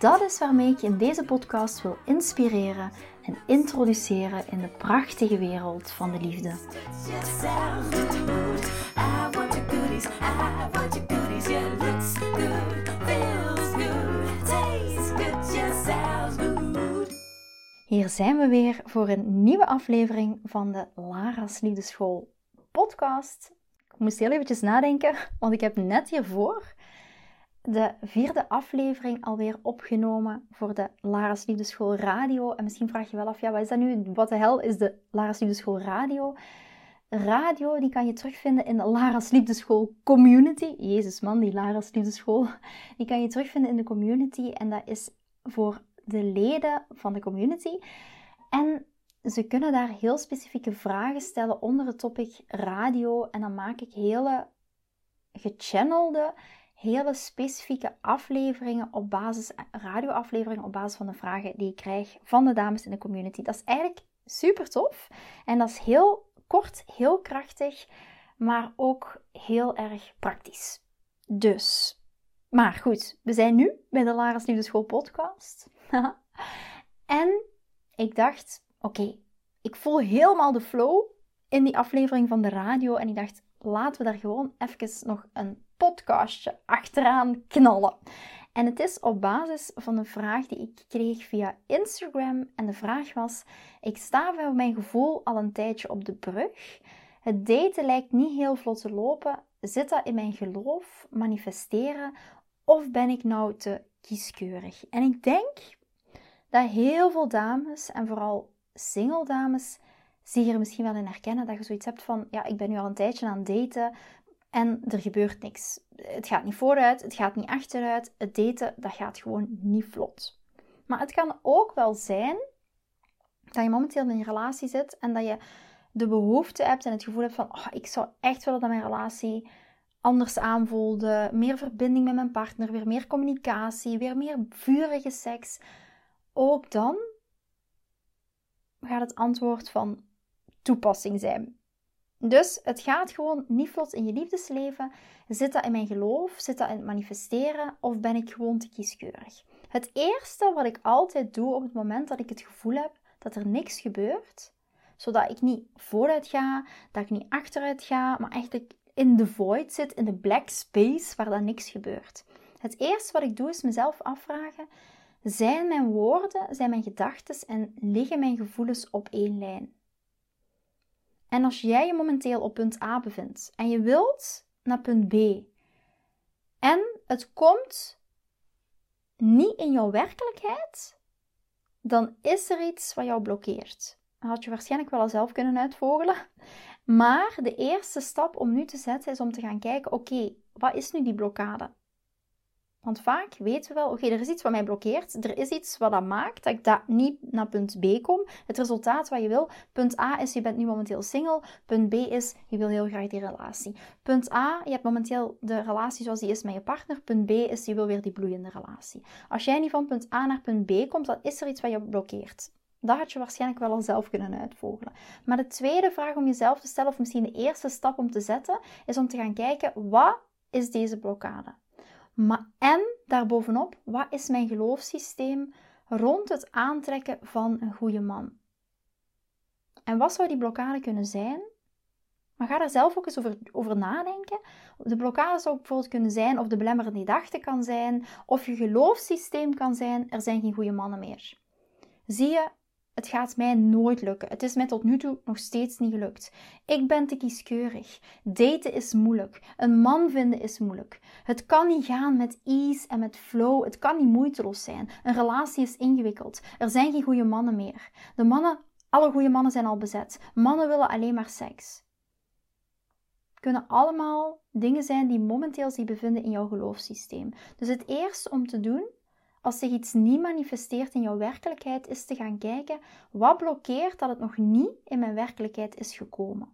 Dat is waarmee ik je in deze podcast wil inspireren en introduceren in de prachtige wereld van de liefde. Hier zijn we weer voor een nieuwe aflevering van de Lara's Liefdeschool podcast. Ik moest heel eventjes nadenken, want ik heb net hiervoor de vierde aflevering alweer opgenomen voor de Lara's Liefdeschool Radio. En misschien vraag je wel af, ja, wat is dat nu? Wat de hel is de Lara's Liefdeschool Radio? Radio, die kan je terugvinden in de Lara's Liefdeschool Community. Jezus man, die Lara's Liefdeschool. Die kan je terugvinden in de community. En dat is voor de leden van de community. En ze kunnen daar heel specifieke vragen stellen onder het topic radio. En dan maak ik hele gechannelde hele specifieke afleveringen op basis, radioafleveringen op basis van de vragen die ik krijg van de dames in de community. Dat is eigenlijk super tof. En dat is heel kort, heel krachtig, maar ook heel erg praktisch. Dus, maar goed, we zijn nu bij de Lara's Liefdeschool podcast. en ik dacht, oké, ik voel helemaal de flow in die aflevering van de radio. En ik dacht, laten we daar gewoon even nog een podcastje achteraan knallen. En het is op basis van een vraag die ik kreeg via Instagram. En de vraag was: Ik sta voor mijn gevoel al een tijdje op de brug. Het daten lijkt niet heel vlot te lopen. Zit dat in mijn geloof, manifesteren? Of ben ik nou te kieskeurig? En ik denk dat heel veel dames, en vooral single dames, zich er misschien wel in herkennen. Dat je zoiets hebt van: Ja, ik ben nu al een tijdje aan het daten. En er gebeurt niks. Het gaat niet vooruit, het gaat niet achteruit. Het daten, dat gaat gewoon niet vlot. Maar het kan ook wel zijn dat je momenteel in een relatie zit en dat je de behoefte hebt en het gevoel hebt van, oh, ik zou echt willen dat mijn relatie anders aanvoelde, meer verbinding met mijn partner, weer meer communicatie, weer meer vurige seks. Ook dan gaat het antwoord van toepassing zijn. Dus het gaat gewoon niet vlot in je liefdesleven. Zit dat in mijn geloof? Zit dat in het manifesteren? Of ben ik gewoon te kieskeurig? Het eerste wat ik altijd doe op het moment dat ik het gevoel heb dat er niks gebeurt, zodat ik niet vooruit ga, dat ik niet achteruit ga, maar eigenlijk in de void zit, in de black space waar dan niks gebeurt. Het eerste wat ik doe is mezelf afvragen: zijn mijn woorden, zijn mijn gedachten en liggen mijn gevoelens op één lijn? En als jij je momenteel op punt A bevindt en je wilt naar punt B en het komt niet in jouw werkelijkheid, dan is er iets wat jou blokkeert. Dat had je waarschijnlijk wel al zelf kunnen uitvogelen. Maar de eerste stap om nu te zetten is om te gaan kijken: oké, wat is nu die blokkade? Want vaak weten we wel, oké, er is iets wat mij blokkeert. Er is iets wat dat maakt dat ik dat niet naar punt B kom. Het resultaat wat je wil. Punt A is, je bent nu momenteel single. Punt B is, je wil heel graag die relatie. Punt A, je hebt momenteel de relatie zoals die is met je partner. Punt B is, je wil weer die bloeiende relatie. Als jij niet van punt A naar punt B komt, dan is er iets wat je blokkeert. Dat had je waarschijnlijk wel al zelf kunnen uitvogelen. Maar de tweede vraag om jezelf te stellen, of misschien de eerste stap om te zetten, is om te gaan kijken, wat is deze blokkade? Maar en daarbovenop, wat is mijn geloofssysteem rond het aantrekken van een goede man? En wat zou die blokkade kunnen zijn? Maar ga daar zelf ook eens over, over nadenken. De blokkade zou bijvoorbeeld kunnen zijn, of de belemmerende gedachte kan zijn, of je geloofssysteem kan zijn, er zijn geen goede mannen meer. Zie je, het gaat mij nooit lukken. Het is mij tot nu toe nog steeds niet gelukt. Ik ben te kieskeurig. Daten is moeilijk. Een man vinden is moeilijk. Het kan niet gaan met ease en met flow. Het kan niet moeiteloos zijn. Een relatie is ingewikkeld. Er zijn geen goede mannen meer. De mannen, alle goede mannen zijn al bezet. Mannen willen alleen maar seks. Kunnen allemaal dingen zijn die momenteel zich bevinden in jouw geloofssysteem. Dus het eerste om te doen als zich iets niet manifesteert in jouw werkelijkheid, is te gaan kijken wat blokkeert dat het nog niet in mijn werkelijkheid is gekomen.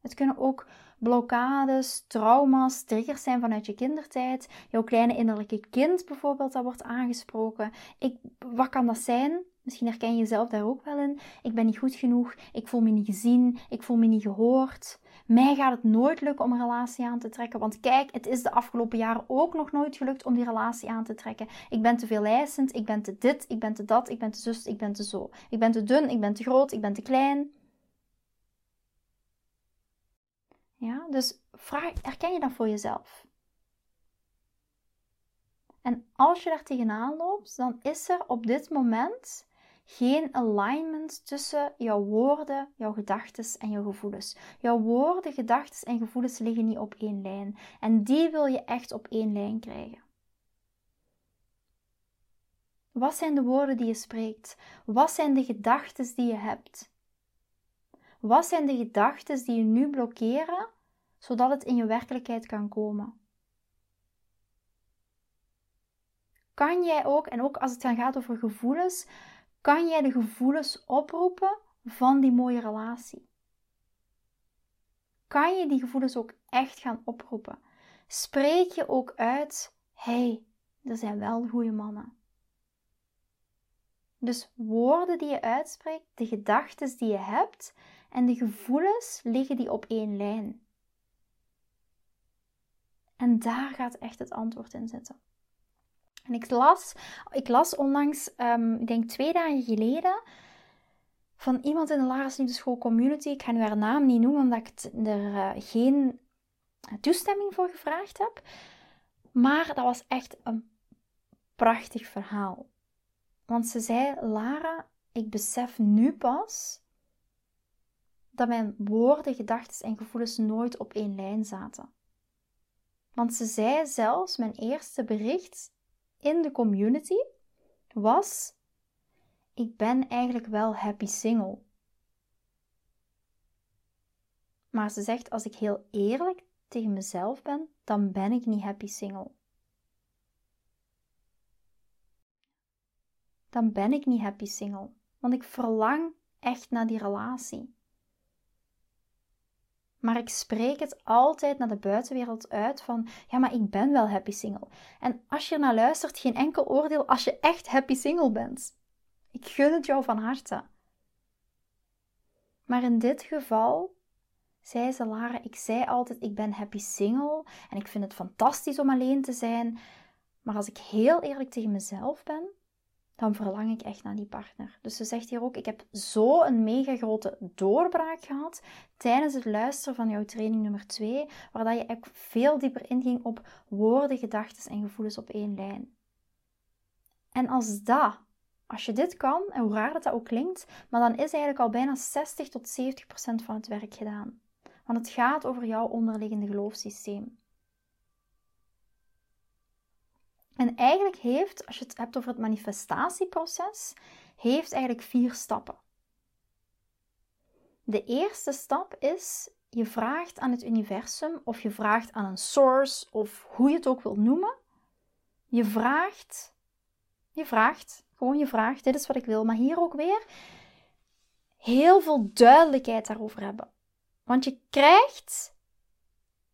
Het kunnen ook blokkades, trauma's, triggers zijn vanuit je kindertijd. Jouw kleine innerlijke kind bijvoorbeeld, dat wordt aangesproken. Ik, wat kan dat zijn? Misschien herken je jezelf daar ook wel in. Ik ben niet goed genoeg, ik voel me niet gezien, ik voel me niet gehoord. Mij gaat het nooit lukken om een relatie aan te trekken. Want kijk, het is de afgelopen jaren ook nog nooit gelukt om die relatie aan te trekken. Ik ben te veel eisend, ik ben te dit, ik ben te dat, ik ben te zus, ik ben te zo. Ik ben te dun, ik ben te groot, ik ben te klein. Ja, dus vraag, herken je dat voor jezelf? En als je daar tegenaan loopt, dan is er op dit moment geen alignment tussen jouw woorden, jouw gedachten en jouw gevoelens. Jouw woorden, gedachten en gevoelens liggen niet op één lijn. En die wil je echt op één lijn krijgen. Wat zijn de woorden die je spreekt? Wat zijn de gedachten die je hebt? Wat zijn de gedachten die je nu blokkeren, zodat het in je werkelijkheid kan komen? Kan jij ook, en ook als het dan gaat over gevoelens, kan jij de gevoelens oproepen van die mooie relatie? Kan je die gevoelens ook echt gaan oproepen? Spreek je ook uit: hey, er zijn wel goede mannen. Dus woorden die je uitspreekt, de gedachten die je hebt en de gevoelens liggen die op één lijn. En daar gaat echt het antwoord in zitten. En ik las, ik las onlangs, um, ik denk twee dagen geleden, van iemand in de Lagers School Community. Ik ga nu haar naam niet noemen, omdat ik er uh, geen toestemming voor gevraagd heb. Maar dat was echt een prachtig verhaal. Want ze zei: Lara, ik besef nu pas dat mijn woorden, gedachten en gevoelens nooit op één lijn zaten. Want ze zei zelfs: Mijn eerste bericht in de community was: Ik ben eigenlijk wel happy single. Maar ze zegt: Als ik heel eerlijk tegen mezelf ben, dan ben ik niet happy single. Dan ben ik niet happy single, want ik verlang echt naar die relatie. Maar ik spreek het altijd naar de buitenwereld uit van, ja, maar ik ben wel happy single. En als je naar luistert, geen enkel oordeel als je echt happy single bent. Ik gun het jou van harte. Maar in dit geval zei ze, Lara, ik zei altijd, ik ben happy single en ik vind het fantastisch om alleen te zijn. Maar als ik heel eerlijk tegen mezelf ben, dan verlang ik echt naar die partner. Dus ze zegt hier ook: Ik heb zo een mega grote doorbraak gehad tijdens het luisteren van jouw training nummer 2, waar je echt veel dieper inging op woorden, gedachten en gevoelens op één lijn. En als dat, als je dit kan, en hoe raar dat, dat ook klinkt, maar dan is eigenlijk al bijna 60 tot 70 procent van het werk gedaan. Want het gaat over jouw onderliggende geloofssysteem. En eigenlijk heeft, als je het hebt over het manifestatieproces, heeft eigenlijk vier stappen. De eerste stap is, je vraagt aan het universum of je vraagt aan een source of hoe je het ook wilt noemen. Je vraagt, je vraagt, gewoon je vraagt, dit is wat ik wil, maar hier ook weer heel veel duidelijkheid daarover hebben. Want je krijgt,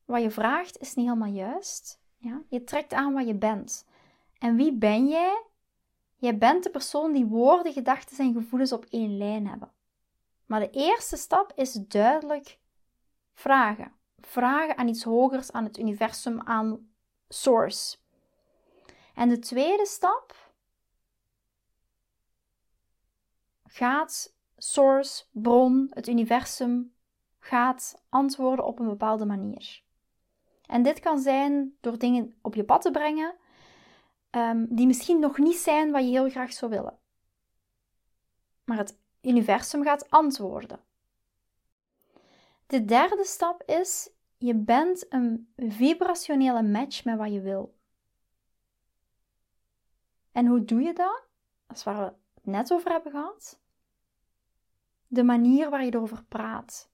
wat je vraagt is niet helemaal juist. Ja? Je trekt aan wat je bent. En wie ben jij? Jij bent de persoon die woorden, gedachten en gevoelens op één lijn hebben. Maar de eerste stap is duidelijk vragen. Vragen aan iets hogers, aan het universum, aan source. En de tweede stap gaat source, bron, het universum, gaat antwoorden op een bepaalde manier. En dit kan zijn door dingen op je pad te brengen, Ehm, die misschien nog niet zijn wat je heel graag zou willen. Maar het universum gaat antwoorden. De derde stap is: je bent een vibrationele match met wat je wil. En hoe doe je dat? Dat is waar we het net over hebben gehad. De manier waar je erover praat.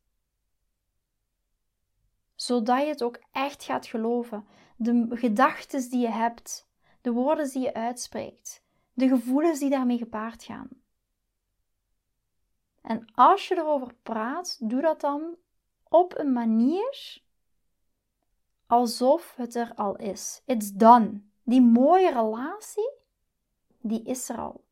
Zodat je het ook echt gaat geloven. De gedachten die je hebt, de woorden die je uitspreekt, de gevoelens die daarmee gepaard gaan. En als je erover praat, doe dat dan op een manier alsof het er al is. It's done. Die mooie relatie, die is er al.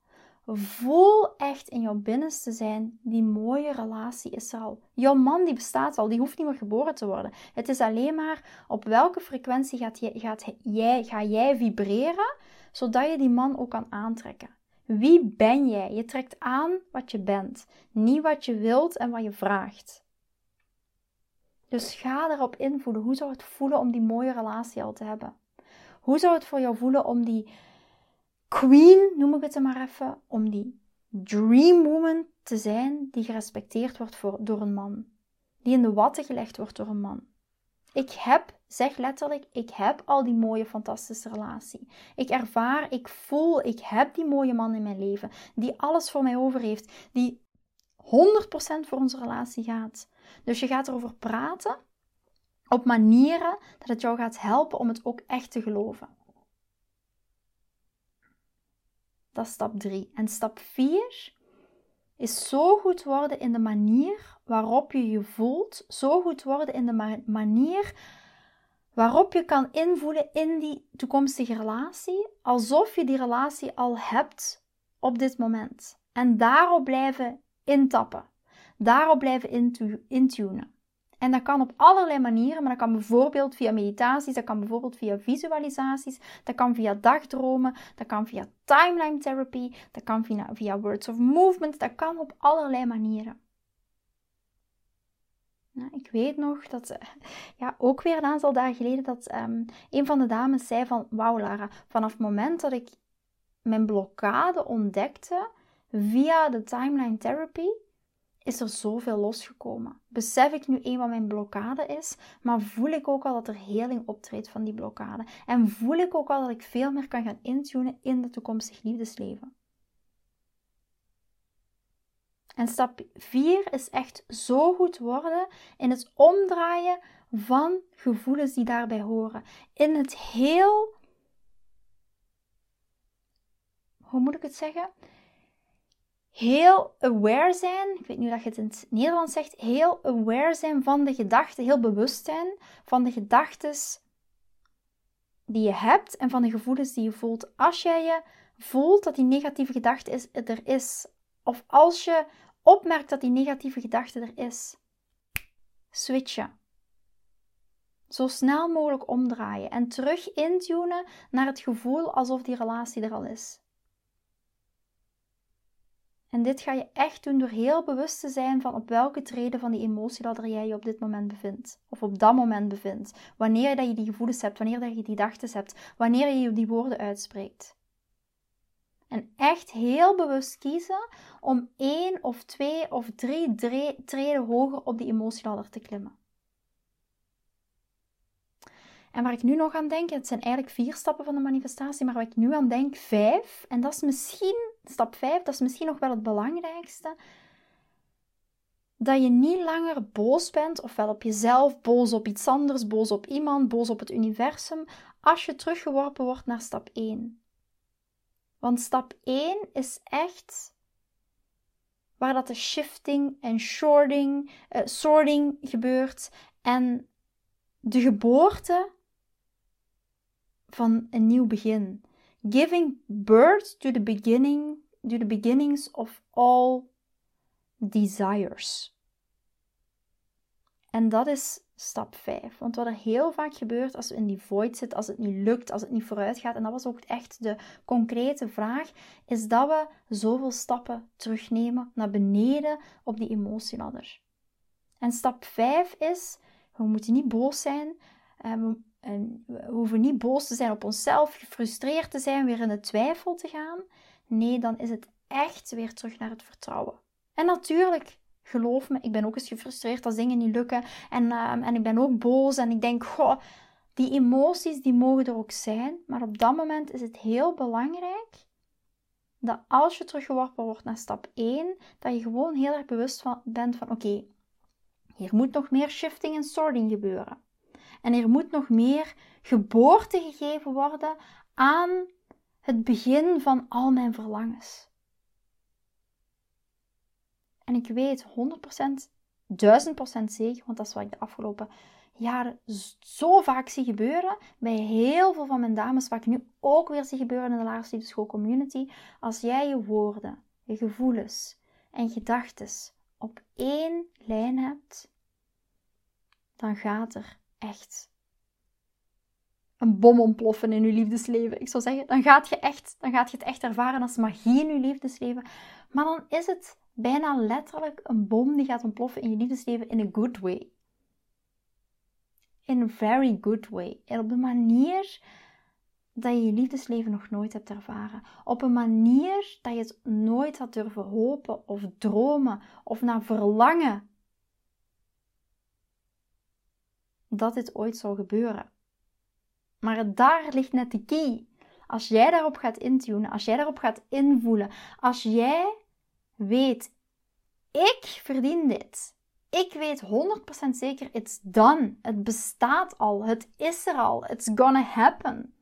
Voel echt in jouw binnenste zijn, die mooie relatie is er al. Jouw man die bestaat al, die hoeft niet meer geboren te worden. Het is alleen maar op welke frequentie gaat, je, gaat jij, ga jij vibreren, zodat je die man ook kan aantrekken. Wie ben jij? Je trekt aan wat je bent, niet wat je wilt en wat je vraagt. Dus ga erop invoelen. Hoe zou het voelen om die mooie relatie al te hebben? Hoe zou het voor jou voelen om die queen, noem ik het maar even, om die dream woman te zijn die gerespecteerd wordt door een man? Die in de watten gelegd wordt door een man. Ik heb, zeg letterlijk, ik heb al die mooie, fantastische relatie. Ik ervaar, ik voel, ik heb die mooie man in mijn leven, die alles voor mij over heeft, die 100% voor onze relatie gaat. Dus je gaat erover praten op manieren dat het jou gaat helpen om het ook echt te geloven. Dat is stap 3. En stap 4 is zo goed worden in de manier waarop je je voelt, zo goed worden in de manier waarop je kan invoelen in die toekomstige relatie, alsof je die relatie al hebt op dit moment. En daarop blijven intappen, daarop blijven intunen. En dat kan op allerlei manieren, maar dat kan bijvoorbeeld via meditaties, dat kan bijvoorbeeld via visualisaties, dat kan via dagdromen, dat kan via timeline therapy, dat kan via, via words of movement, dat kan op allerlei manieren. Nou, ik weet nog dat, eh, ja, ook weer een aantal dagen geleden, dat um, een van de dames zei van, wauw Lara, vanaf het moment dat ik mijn blokkade ontdekte via de timeline therapy, is er zoveel losgekomen. Besef ik nu eenmaal mijn blokkade is, maar voel ik ook al dat er heling optreedt van die blokkade. En voel ik ook al dat ik veel meer kan gaan intunen in het toekomstig liefdesleven. En stap 4 is echt zo goed worden in het omdraaien van gevoelens die daarbij horen. In het heel. Hoe moet ik het zeggen? Heel aware zijn, ik weet niet dat je het in het Nederlands zegt, heel aware zijn van de gedachten, heel bewust zijn van de gedachten die je hebt en van de gevoelens die je voelt. Als jij je voelt dat die negatieve gedachte er is, of als je opmerkt dat die negatieve gedachte er is, switchen. Zo snel mogelijk omdraaien en terug intunen naar het gevoel alsof die relatie er al is. En dit ga je echt doen door heel bewust te zijn van op welke treden van die emotieladder jij je op dit moment bevindt. Of op dat moment bevindt. Wanneer dat je die gevoelens hebt, wanneer dat je die gedachten hebt, wanneer je die woorden uitspreekt. En echt heel bewust kiezen om één of twee of drie treden hoger op die emotieladder te klimmen. En waar ik nu nog aan denk, het zijn eigenlijk vier stappen van de manifestatie, maar waar ik nu aan denk, vijf. En dat is misschien, stap vijf, dat is misschien nog wel het belangrijkste. Dat je niet langer boos bent, ofwel op jezelf, boos op iets anders, boos op iemand, boos op het universum, als je teruggeworpen wordt naar stap 1. Want stap 1 is echt waar dat de shifting en shorting, uh, sorting gebeurt en de geboorte van een nieuw begin. Giving birth to the beginning, to the beginnings of all desires. En dat is stap 5. Want wat er heel vaak gebeurt als we in die void zitten, als het niet lukt, als het niet vooruit gaat, en dat was ook echt de concrete vraag, is dat we zoveel stappen terugnemen naar beneden op die emotieladder. En stap 5 is, we moeten niet boos zijn, eh, en we hoeven niet boos te zijn op onszelf, gefrustreerd te zijn, weer in de twijfel te gaan. Nee, dan is het echt weer terug naar het vertrouwen. En natuurlijk, geloof me, ik ben ook eens gefrustreerd als dingen niet lukken. En, ehm, en ik ben ook boos en ik denk, goh, die emoties die mogen er ook zijn. Maar op dat moment is het heel belangrijk dat als je teruggeworpen wordt naar stap 1, dat je gewoon heel erg bewust van, bent van oké, hier moet nog meer shifting en sorting gebeuren. En er moet nog meer geboorte gegeven worden aan het begin van al mijn verlangens. En ik weet 100%, 1000% zeker, want dat is wat ik de afgelopen jaren zo vaak zie gebeuren bij heel veel van mijn dames, wat ik nu ook weer zie gebeuren in de Laagste School Community. Als jij je woorden, je gevoelens en gedachten op één lijn hebt, dan gaat er echt een bom ontploffen in je liefdesleven. Ik zou zeggen, dan gaat je, echt, dan gaat je het echt ervaren als magie in je liefdesleven. Maar dan is het bijna letterlijk een bom die gaat ontploffen in je liefdesleven in a good way. In a very good way. En op een manier dat je je liefdesleven nog nooit hebt ervaren. Op een manier dat je het nooit had durven hopen of dromen of naar verlangen. Dat dit ooit zou gebeuren. Maar daar ligt net de key. Als jij daarop gaat intunen, als jij daarop gaat invoelen, als jij weet, ik verdien dit. Ik weet 100% zeker, it's done. Het bestaat al. Het is er al. It's gonna happen.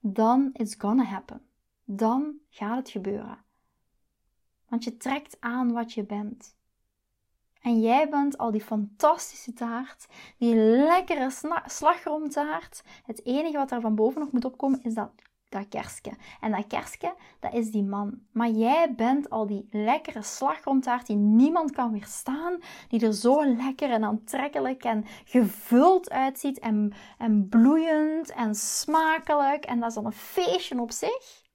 Dan it's gonna happen. Dan gaat het gebeuren. Want je trekt aan wat je bent. En jij bent al die fantastische taart, die lekkere slagroomtaart. Het enige wat er van boven nog moet opkomen is dat, dat. En dat kerstje, dat is die man. Maar jij bent al die lekkere slagroomtaart die niemand kan weerstaan. Die er zo lekker en aantrekkelijk en gevuld uitziet. En, en bloeiend en smakelijk. En dat is dan een feestje op zich.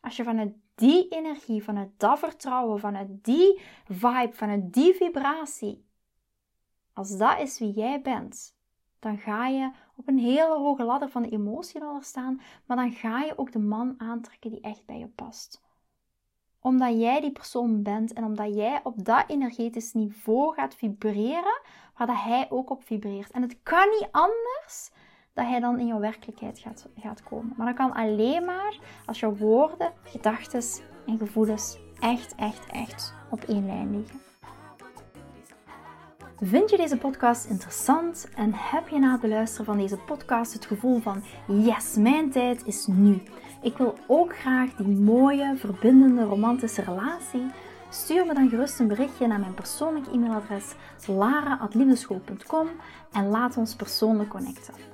Als je vanuit die energie, vanuit dat vertrouwen, vanuit die vibe, vanuit die vibratie, als dat is wie jij bent, dan ga je op een hele hoge ladder van de emotie staan, maar dan ga je ook de man aantrekken die echt bij je past. Omdat jij die persoon bent en omdat jij op dat energetisch niveau gaat vibreren, waar hij ook op vibreert. En het kan niet anders dat hij dan in jouw werkelijkheid gaat, gaat komen. Maar dat kan alleen maar als jouw woorden, gedachten en gevoelens echt, echt, echt op één lijn liggen. Vind je deze podcast interessant en heb je na het beluisteren van deze podcast het gevoel van yes, mijn tijd is nu. Ik wil ook graag die mooie, verbindende, romantische relatie. Stuur me dan gerust een berichtje naar mijn persoonlijk e-mailadres lara.liefdeschool.com en laat ons persoonlijk connecten.